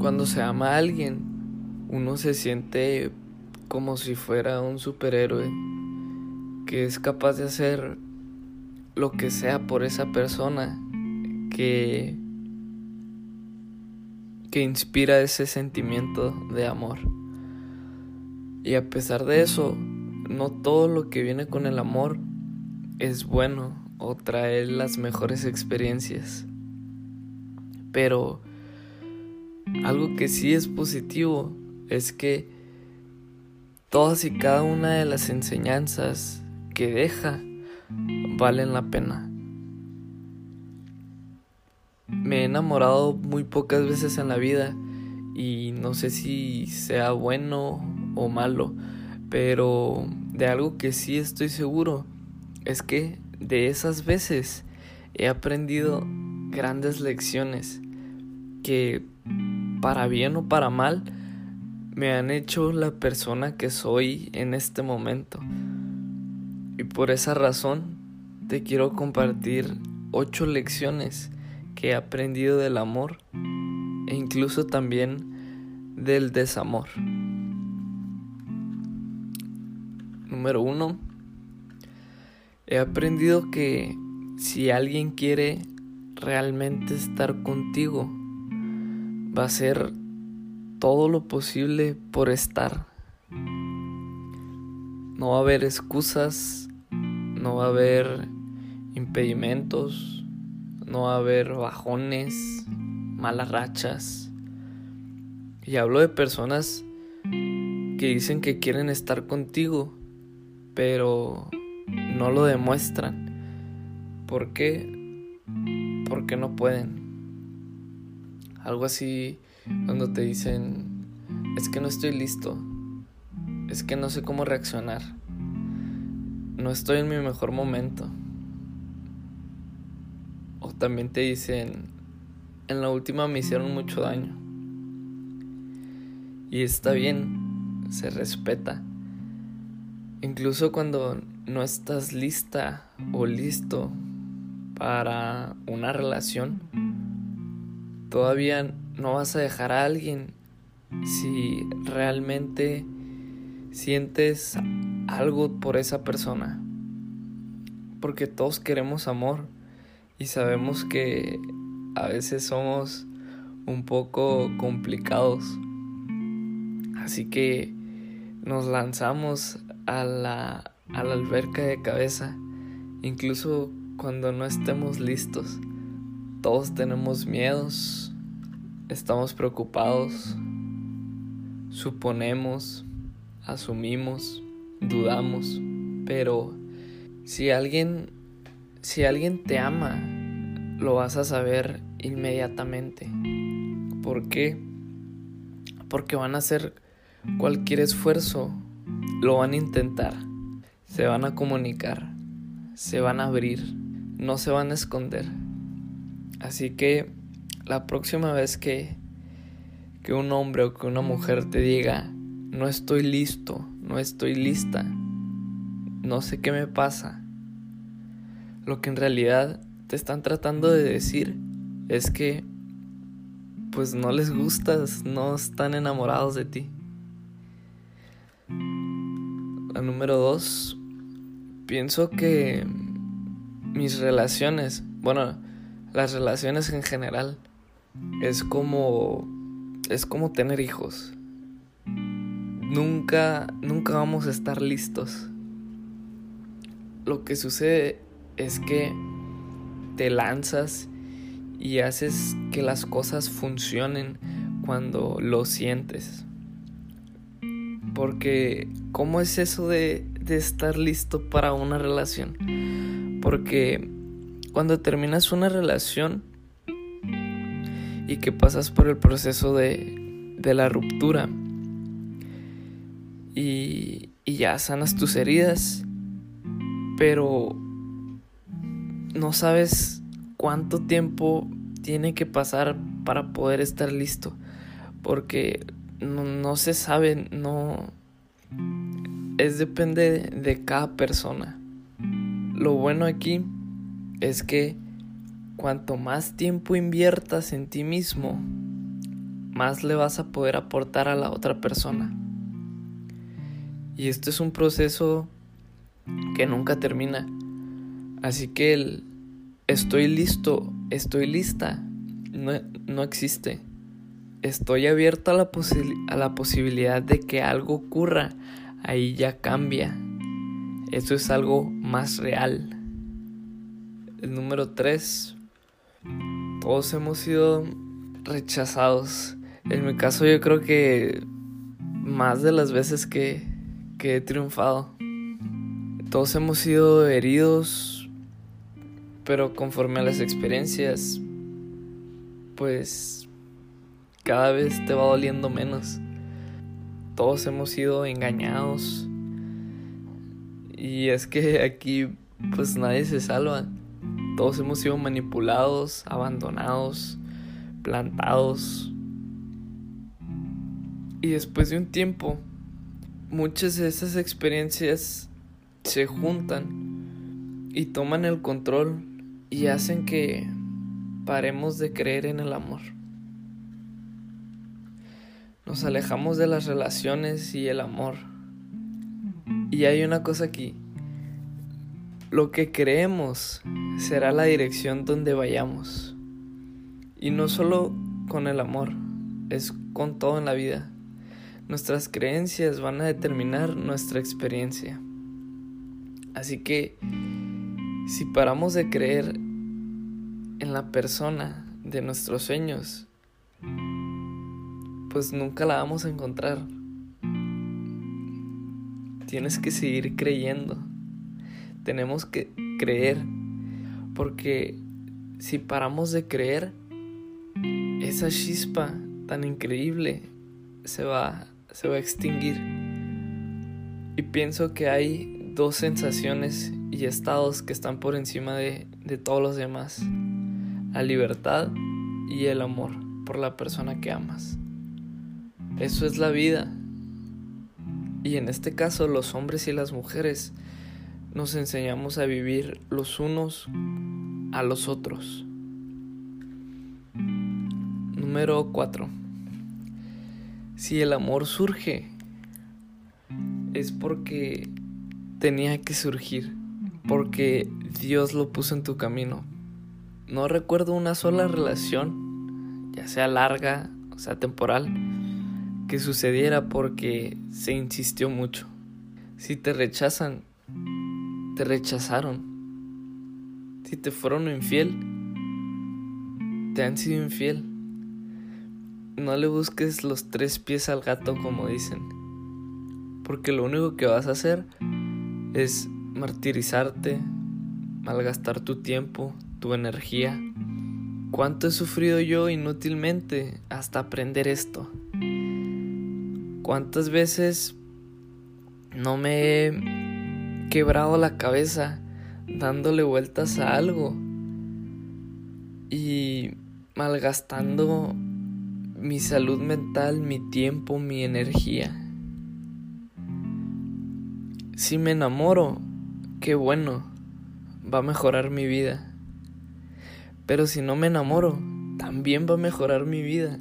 cuando se ama a alguien, uno se siente como si fuera un superhéroe que es capaz de hacer lo que sea por esa persona que que inspira ese sentimiento de amor. Y a pesar de eso, no todo lo que viene con el amor es bueno o trae las mejores experiencias. Pero algo que sí es positivo es que todas y cada una de las enseñanzas que deja valen la pena. Me he enamorado muy pocas veces en la vida y no sé si sea bueno o malo, pero de algo que sí estoy seguro es que de esas veces he aprendido grandes lecciones que para bien o para mal me han hecho la persona que soy en este momento. Y por esa razón te quiero compartir ocho lecciones que he aprendido del amor e incluso también del desamor. Número uno, he aprendido que si alguien quiere realmente estar contigo, va a hacer todo lo posible por estar. No va a haber excusas, no va a haber impedimentos, no va a haber bajones, malas rachas. Y hablo de personas que dicen que quieren estar contigo, pero no lo demuestran. ¿Por qué? Porque no pueden. Algo así cuando te dicen, es que no estoy listo, es que no sé cómo reaccionar, no estoy en mi mejor momento. O también te dicen, en la última me hicieron mucho daño. Y está bien, se respeta. Incluso cuando no estás lista o listo para una relación, todavía no vas a dejar a alguien si realmente sientes algo por esa persona. Porque todos queremos amor y sabemos que a veces somos un poco complicados. Así que nos lanzamos a la, a la alberca de cabeza, incluso cuando no estemos listos. Todos tenemos miedos, estamos preocupados, suponemos, asumimos, dudamos, pero si alguien si alguien te ama, lo vas a saber inmediatamente. ¿Por qué? Porque van a hacer cualquier esfuerzo, lo van a intentar, se van a comunicar, se van a abrir, no se van a esconder. Así que la próxima vez que, que un hombre o que una mujer te diga, no estoy listo, no estoy lista, no sé qué me pasa, lo que en realidad te están tratando de decir es que pues no les gustas, no están enamorados de ti. La número dos, pienso que mis relaciones, bueno, las relaciones en general, es como es como tener hijos. Nunca nunca vamos a estar listos. Lo que sucede es que te lanzas y haces que las cosas funcionen cuando lo sientes. Porque, ¿cómo es eso de, de estar listo para una relación? Porque cuando terminas una relación, y que pasas por el proceso de, de la ruptura y, y ya sanas tus heridas, pero no sabes cuánto tiempo tiene que pasar para poder estar listo, porque no, no se sabe, no es depende de cada persona. Lo bueno aquí es que cuanto más tiempo inviertas en ti mismo, más le vas a poder aportar a la otra persona. Y esto es un proceso que nunca termina. Así que el estoy listo, estoy lista, no, no existe. Estoy abierto a la, a la posibilidad de que algo ocurra. Ahí ya cambia. Eso es algo más real. El número 3. Todos hemos sido rechazados. En mi caso yo creo que más de las veces que, que he triunfado. Todos hemos sido heridos, pero conforme a las experiencias, pues cada vez te va doliendo menos. Todos hemos sido engañados. Y es que aquí pues nadie se salva. Todos hemos sido manipulados, abandonados, plantados. Y después de un tiempo, muchas de esas experiencias se juntan y toman el control y hacen que paremos de creer en el amor. Nos alejamos de las relaciones y el amor. Y hay una cosa aquí. Lo que creemos será la dirección donde vayamos. Y no solo con el amor, es con todo en la vida. Nuestras creencias van a determinar nuestra experiencia. Así que si paramos de creer en la persona de nuestros sueños, pues nunca la vamos a encontrar. Tienes que seguir creyendo. Tenemos que creer. Porque si paramos de creer, esa chispa tan increíble se va, se va a extinguir. Y pienso que hay dos sensaciones y estados que están por encima de, de todos los demás. La libertad y el amor por la persona que amas. Eso es la vida. Y en este caso los hombres y las mujeres nos enseñamos a vivir los unos a los otros. Número 4. Si el amor surge, es porque tenía que surgir, porque Dios lo puso en tu camino. No recuerdo una sola relación, ya sea larga o sea temporal, que sucediera porque se insistió mucho. Si te rechazan, te rechazaron. Si te fueron infiel, te han sido infiel. No le busques los tres pies al gato como dicen. Porque lo único que vas a hacer es martirizarte, malgastar tu tiempo, tu energía. ¿Cuánto he sufrido yo inútilmente hasta aprender esto? ¿Cuántas veces no me he quebrado la cabeza dándole vueltas a algo y malgastando mi salud mental, mi tiempo, mi energía. Si me enamoro, qué bueno, va a mejorar mi vida. Pero si no me enamoro, también va a mejorar mi vida.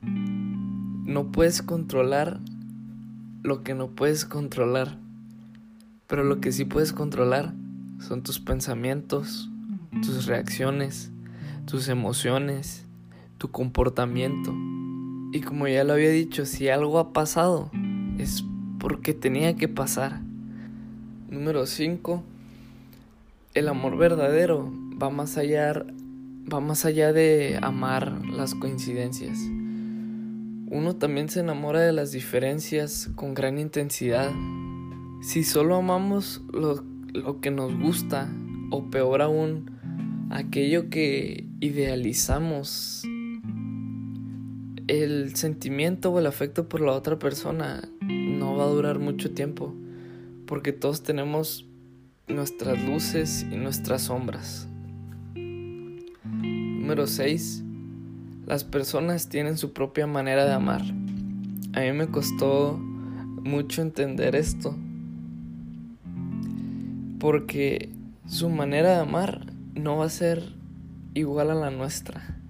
No puedes controlar lo que no puedes controlar. Pero lo que sí puedes controlar son tus pensamientos, tus reacciones, tus emociones, tu comportamiento. Y como ya lo había dicho, si algo ha pasado, es porque tenía que pasar. Número 5. El amor verdadero va más allá va más allá de amar las coincidencias. Uno también se enamora de las diferencias con gran intensidad si solo amamos lo, que nos gusta, o peor aún, aquello que idealizamos, el sentimiento o el afecto por la otra persona no va a durar mucho tiempo, porque todos tenemos nuestras luces y nuestras sombras. Número 6. Las personas tienen su propia manera de amar. A mí me costó mucho entender esto porque su manera de amar no va a ser igual a la nuestra,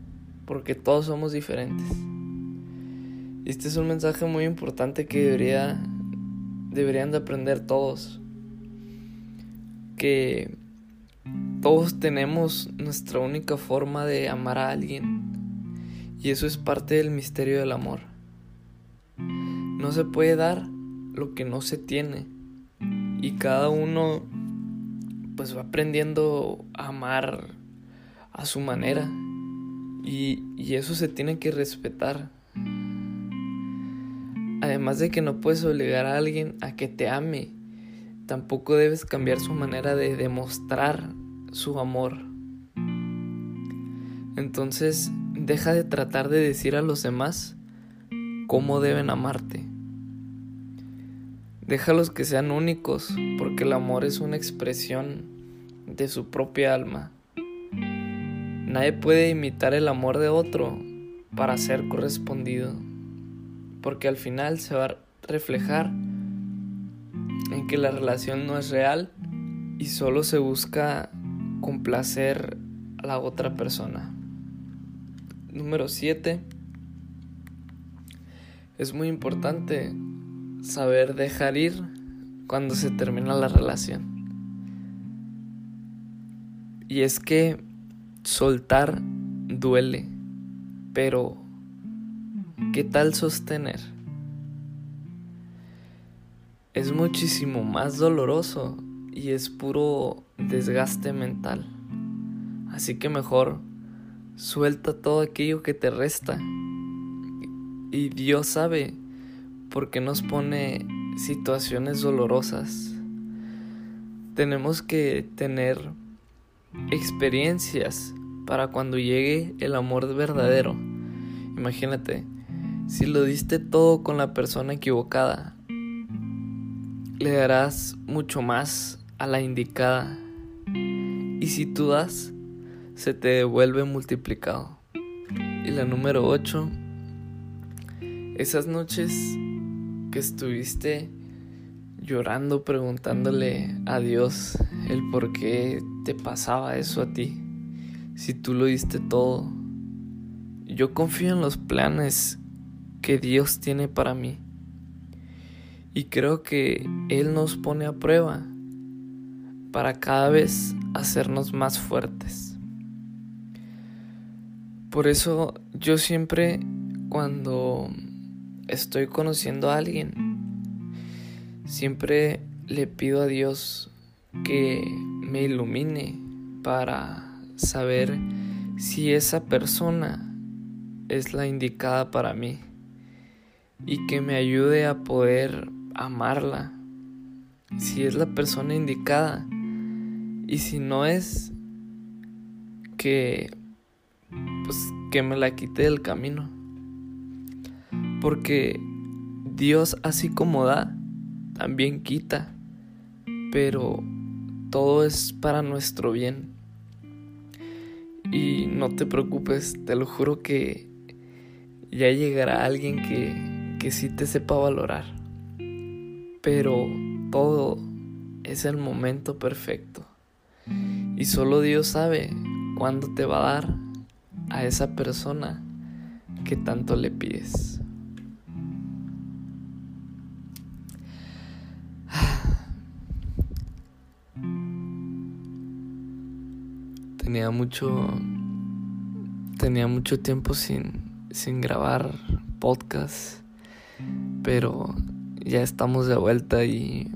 porque todos somos diferentes. Este es un mensaje muy importante que debería, deberían de aprender todos. Que todos tenemos nuestra única forma de amar a alguien. Y eso es parte del misterio del amor. No se puede dar lo que no se tiene. Y cada uno pues va aprendiendo a amar a su manera. Y, y eso se tiene que respetar. Además de que no puedes obligar a alguien a que te ame, tampoco debes cambiar su manera de demostrar su amor. Entonces, deja de tratar de decir a los demás cómo deben amarte. Déjalos que sean únicos, porque el amor es una expresión de su propia alma. Nadie puede imitar el amor de otro para ser correspondido, porque al final se va a reflejar en que la relación no es real y solo se busca complacer a la otra persona. Número 7. Es muy importante saber dejar ir cuando se termina la relación. Y es que soltar duele, pero ¿qué tal sostener? Es muchísimo más doloroso y es puro desgaste mental. Así que mejor suelta todo aquello que te resta. Y Dios sabe por qué nos pone situaciones dolorosas. Tenemos que tener experiencias para cuando llegue el amor verdadero. Imagínate, si lo diste todo con la persona equivocada, le darás mucho más a la indicada. Y si tú das, se te devuelve multiplicado. Y la número 8, esas noches que estuviste llorando preguntándole a Dios el por qué te pasaba eso a ti, si tú lo diste todo. Yo confío en los planes que Dios tiene para mí. Y creo que Él nos pone a prueba para cada vez hacernos más fuertes. Por eso yo siempre cuando estoy conociendo a alguien, siempre le pido a Dios que me ilumine para saber si esa persona es la indicada para mí y que me ayude a poder amarla si es la persona indicada y si no es que pues que me la quite del camino. Porque Dios así como da, también quita. Pero todo es para nuestro bien. Y no te preocupes, te lo juro que ya llegará alguien que, que sí te sepa valorar. Pero todo es el momento perfecto. Y solo Dios sabe cuándo te va a dar a esa persona que tanto le pides. Tenía mucho tenía mucho tiempo sin sin grabar podcast, pero ya estamos de vuelta y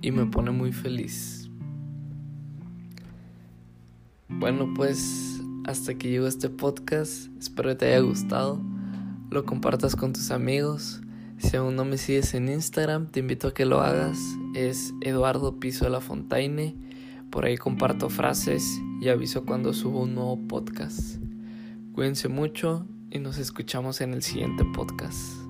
y me pone muy feliz. Bueno, pues hasta que llegó este podcast, espero que te haya gustado, lo compartas con tus amigos. Si aún no me sigues en Instagram, te invito a que lo hagas. Es Eduardo Piso de la Fontaine. Por ahí comparto frases y aviso cuando subo un nuevo podcast. Cuídense mucho y nos escuchamos en el siguiente podcast.